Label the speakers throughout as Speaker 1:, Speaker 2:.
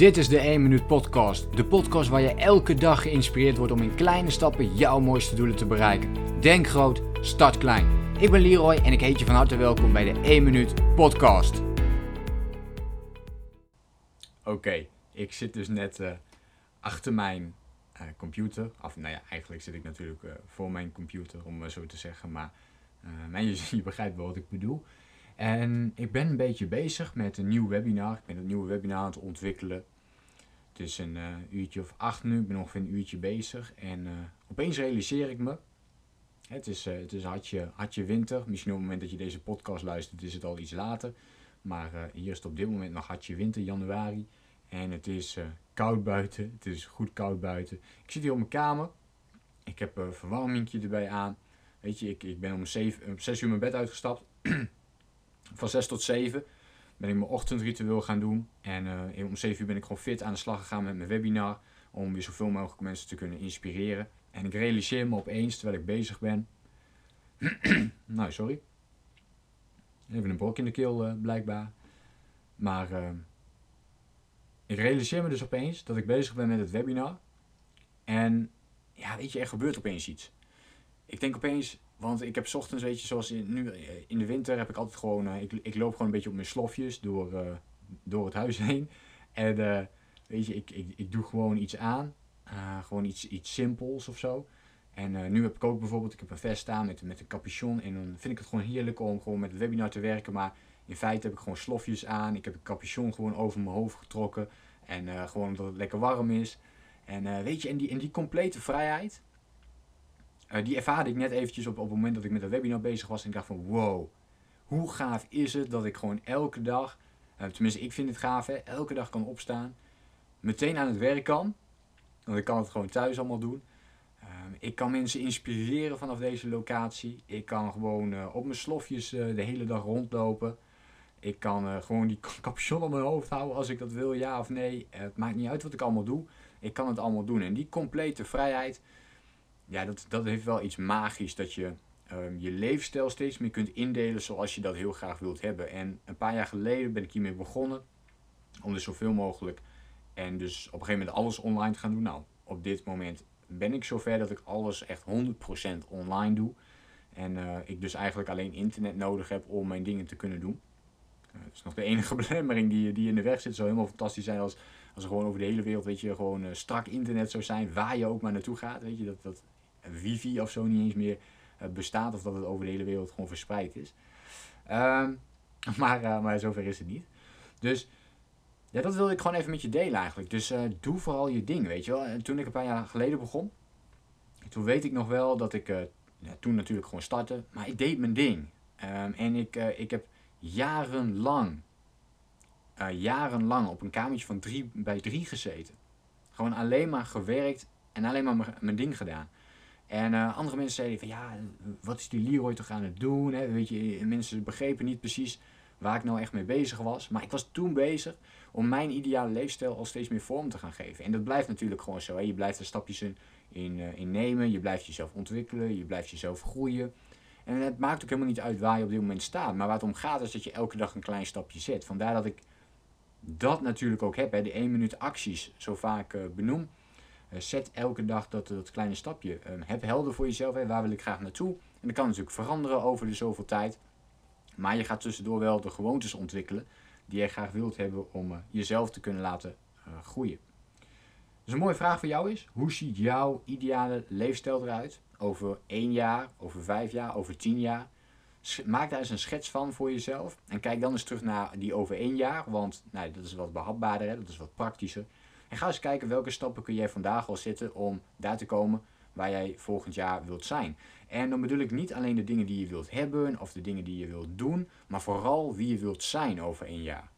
Speaker 1: Dit is de 1 Minuut Podcast. De podcast waar je elke dag geïnspireerd wordt om in kleine stappen jouw mooiste doelen te bereiken. Denk groot, start klein. Ik ben Leroy en ik heet je van harte welkom bij de 1 Minuut Podcast. Oké, ik zit dus net uh, achter mijn uh, computer. Of nou ja, eigenlijk zit ik natuurlijk uh, voor mijn computer, om zo te zeggen. Maar, maar je, je begrijpt wel wat ik bedoel. En ik ben een beetje bezig met een nieuw webinar. Ik ben een nieuwe webinar aan het ontwikkelen. Het is een uh, uurtje of acht nu. Ik ben ongeveer een uurtje bezig. En uh, opeens realiseer ik me. Het is, uh, het is hartje, hartje winter. Misschien op het moment dat je deze podcast luistert is het al iets later. Maar hier is het op dit moment nog hartje winter, januari. En het is koud buiten. Het is goed koud buiten. Ik zit hier op mijn kamer. Ik heb een verwarmingje erbij aan. Weet je, ik, ik ben om 6 uur mijn bed uitgestapt. van 6 tot 7 ben ik mijn ochtendritueel gaan doen. En uh, om 7 uur ben ik gewoon fit aan de slag gegaan met mijn webinar. Om weer zoveel mogelijk mensen te kunnen inspireren. En ik realiseer me opeens terwijl ik bezig ben. nou, sorry. Even een brok in de keel uh, blijkbaar. Maar uh, ik realiseer me dus opeens dat ik bezig ben met het webinar. En ja, weet je, er gebeurt opeens iets. Ik denk opeens, want ik heb ochtends, weet je, zoals in, nu eh, in de winter heb ik altijd gewoon, uh, ik, ik loop gewoon een beetje op mijn slofjes door, uh, door het huis heen. En weet je, ik, ik, ik doe gewoon iets aan. gewoon iets, iets simpels of zo. En nu heb ik ook bijvoorbeeld, ik heb een vest staan met, met een capuchon. En dan vind ik het gewoon heerlijk om gewoon met het webinar te werken. Maar in feite heb ik gewoon slofjes aan. Ik heb een capuchon gewoon over mijn hoofd getrokken. En gewoon dat het lekker warm is. En weet je, en die, en die complete vrijheid, uh, die ervaarde ik net eventjes op, op het moment dat ik met een webinar bezig was. En ik dacht van wow, hoe gaaf is het dat ik gewoon elke dag, uh, tenminste ik vind het gaaf hè, elke dag kan opstaan. Meteen aan het werk kan. Want ik kan het gewoon thuis allemaal doen. Uh, ik kan mensen inspireren vanaf deze locatie. Ik kan gewoon uh, op mijn slofjes de hele dag rondlopen. Ik kan gewoon die capuchon op mijn hoofd houden als ik dat wil, ja of nee. het maakt niet uit wat ik allemaal doe. Ik kan het allemaal doen. En die complete vrijheid, ja, dat, dat heeft wel iets magisch dat je um, je leefstijl steeds meer kunt indelen zoals je dat heel graag wilt hebben. En een paar jaar geleden ben ik hiermee begonnen om dus zoveel mogelijk en dus op een gegeven moment alles online te gaan doen. Nou, op dit moment ben ik zover dat ik alles echt 100% online doe. En uh, ik dus eigenlijk alleen internet nodig heb om mijn dingen te kunnen doen. Uh, dat is nog de enige belemmering die, die in de weg zit. Het zou helemaal fantastisch zijn als, als er gewoon over de hele wereld, weet je, gewoon uh, strak internet zou zijn. Waar je ook maar naartoe gaat, weet je. Dat, dat wifi of zo niet eens meer uh, bestaat. Of dat het over de hele wereld gewoon verspreid is. Um, maar, uh, maar zover is het niet. Dus ja, dat wilde ik gewoon even met je delen eigenlijk. Dus uh, doe vooral je ding, weet je wel. En toen ik een paar jaar geleden begon, toen weet ik nog wel dat ik ja, toen natuurlijk gewoon startte. Maar ik deed mijn ding. Um, en ik, ik heb jarenlang, jarenlang op een kamertje van drie bij drie gezeten. Gewoon alleen maar gewerkt en alleen maar mijn ding gedaan. En uh, andere mensen zeiden van ja, wat is die Leroy toch aan het doen? Weet je, mensen begrepen niet precies waar ik nou echt mee bezig was. Maar ik was toen bezig om mijn ideale leefstijl al steeds meer vorm te gaan geven. En dat blijft natuurlijk gewoon zo. Hè? Je blijft er stapjes in, in, uh, in nemen, je blijft jezelf ontwikkelen, je blijft jezelf groeien. En het maakt ook helemaal niet uit waar je op dit moment staat. Maar waar het om gaat is dat je elke dag een klein stapje zet. Vandaar dat ik dat natuurlijk ook heb, hè? de 1 minuut acties zo vaak uh, benoem. Eh, zet elke dag dat, dat kleine stapje. Um, heb helder voor jezelf, hè, waar wil ik graag naartoe. En dat kan natuurlijk veranderen over de zoveel tijd. Maar je gaat tussendoor wel de gewoontes ontwikkelen die je graag wilt hebben om uh, jezelf te kunnen laten uh, groeien. Dus een mooie vraag voor jou is, hoe ziet jouw ideale leefstijl eruit over één jaar, over vijf jaar, over tien jaar? Maak daar eens een schets van voor jezelf. En kijk dan eens terug naar die over één jaar, want nou, dat is wat behapbaarder, hè, dat is wat praktischer. En ga eens kijken welke stappen kun jij vandaag al zetten om daar te komen waar jij volgend jaar wilt zijn. En dan bedoel ik niet alleen de dingen die je wilt hebben of de dingen die je wilt doen, maar vooral wie je wilt zijn over een jaar.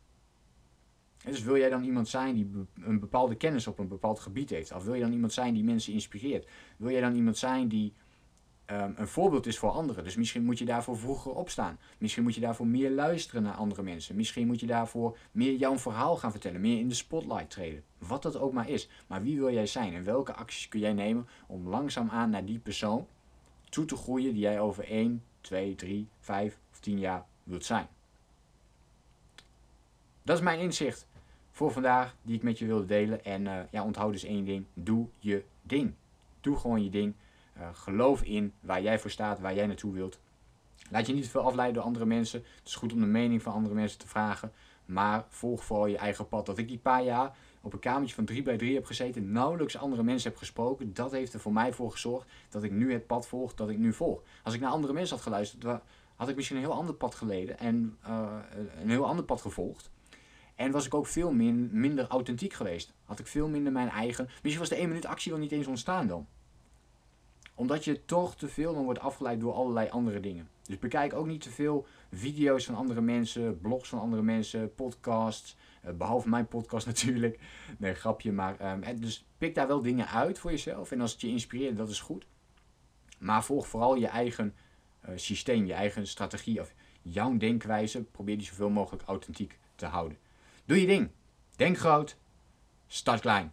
Speaker 1: Dus wil jij dan iemand zijn die een bepaalde kennis op een bepaald gebied heeft? Of wil je dan iemand zijn die mensen inspireert? Wil jij dan iemand zijn die um, een voorbeeld is voor anderen. Dus misschien moet je daarvoor vroeger opstaan. Misschien moet je daarvoor meer luisteren naar andere mensen. Misschien moet je daarvoor meer jouw verhaal gaan vertellen. Meer in de spotlight treden. Wat dat ook maar is. Maar wie wil jij zijn? En welke acties kun jij nemen om langzaamaan naar die persoon toe te groeien die jij over 1, 2, 3, 5 of 10 jaar wilt zijn? Dat is mijn inzicht voor vandaag die ik met je wilde delen. En uh, ja, onthoud dus één ding. Doe je ding. Doe gewoon je ding. Uh, geloof in waar jij voor staat, waar jij naartoe wilt. Laat je niet te veel afleiden door andere mensen. Het is goed om de mening van andere mensen te vragen. Maar volg vooral je eigen pad. Dat ik die paar jaar op een kamertje van 3 bij 3 heb gezeten, nauwelijks andere mensen heb gesproken, dat heeft er voor mij voor gezorgd dat ik nu het pad volg dat ik nu volg. Als ik naar andere mensen had geluisterd, had ik misschien een heel ander pad geleden en uh, een heel ander pad gevolgd. En was ik ook veel min, minder authentiek geweest. Had ik veel minder mijn eigen. Misschien was de 1 minuut actie wel niet eens ontstaan dan. Omdat je toch te veel dan wordt afgeleid door allerlei andere dingen. Dus bekijk ook niet te veel video's van andere mensen, blogs van andere mensen, podcasts. Uh, behalve mijn podcast natuurlijk. Nee, grapje. Maar um, dus pik daar wel dingen uit voor jezelf. En als het je inspireert, dat is goed. Maar volg vooral je eigen uh, systeem, je eigen strategie of jouw denkwijze. Probeer die zoveel mogelijk authentiek te houden. Doe je ding. Denk groot. Start klein.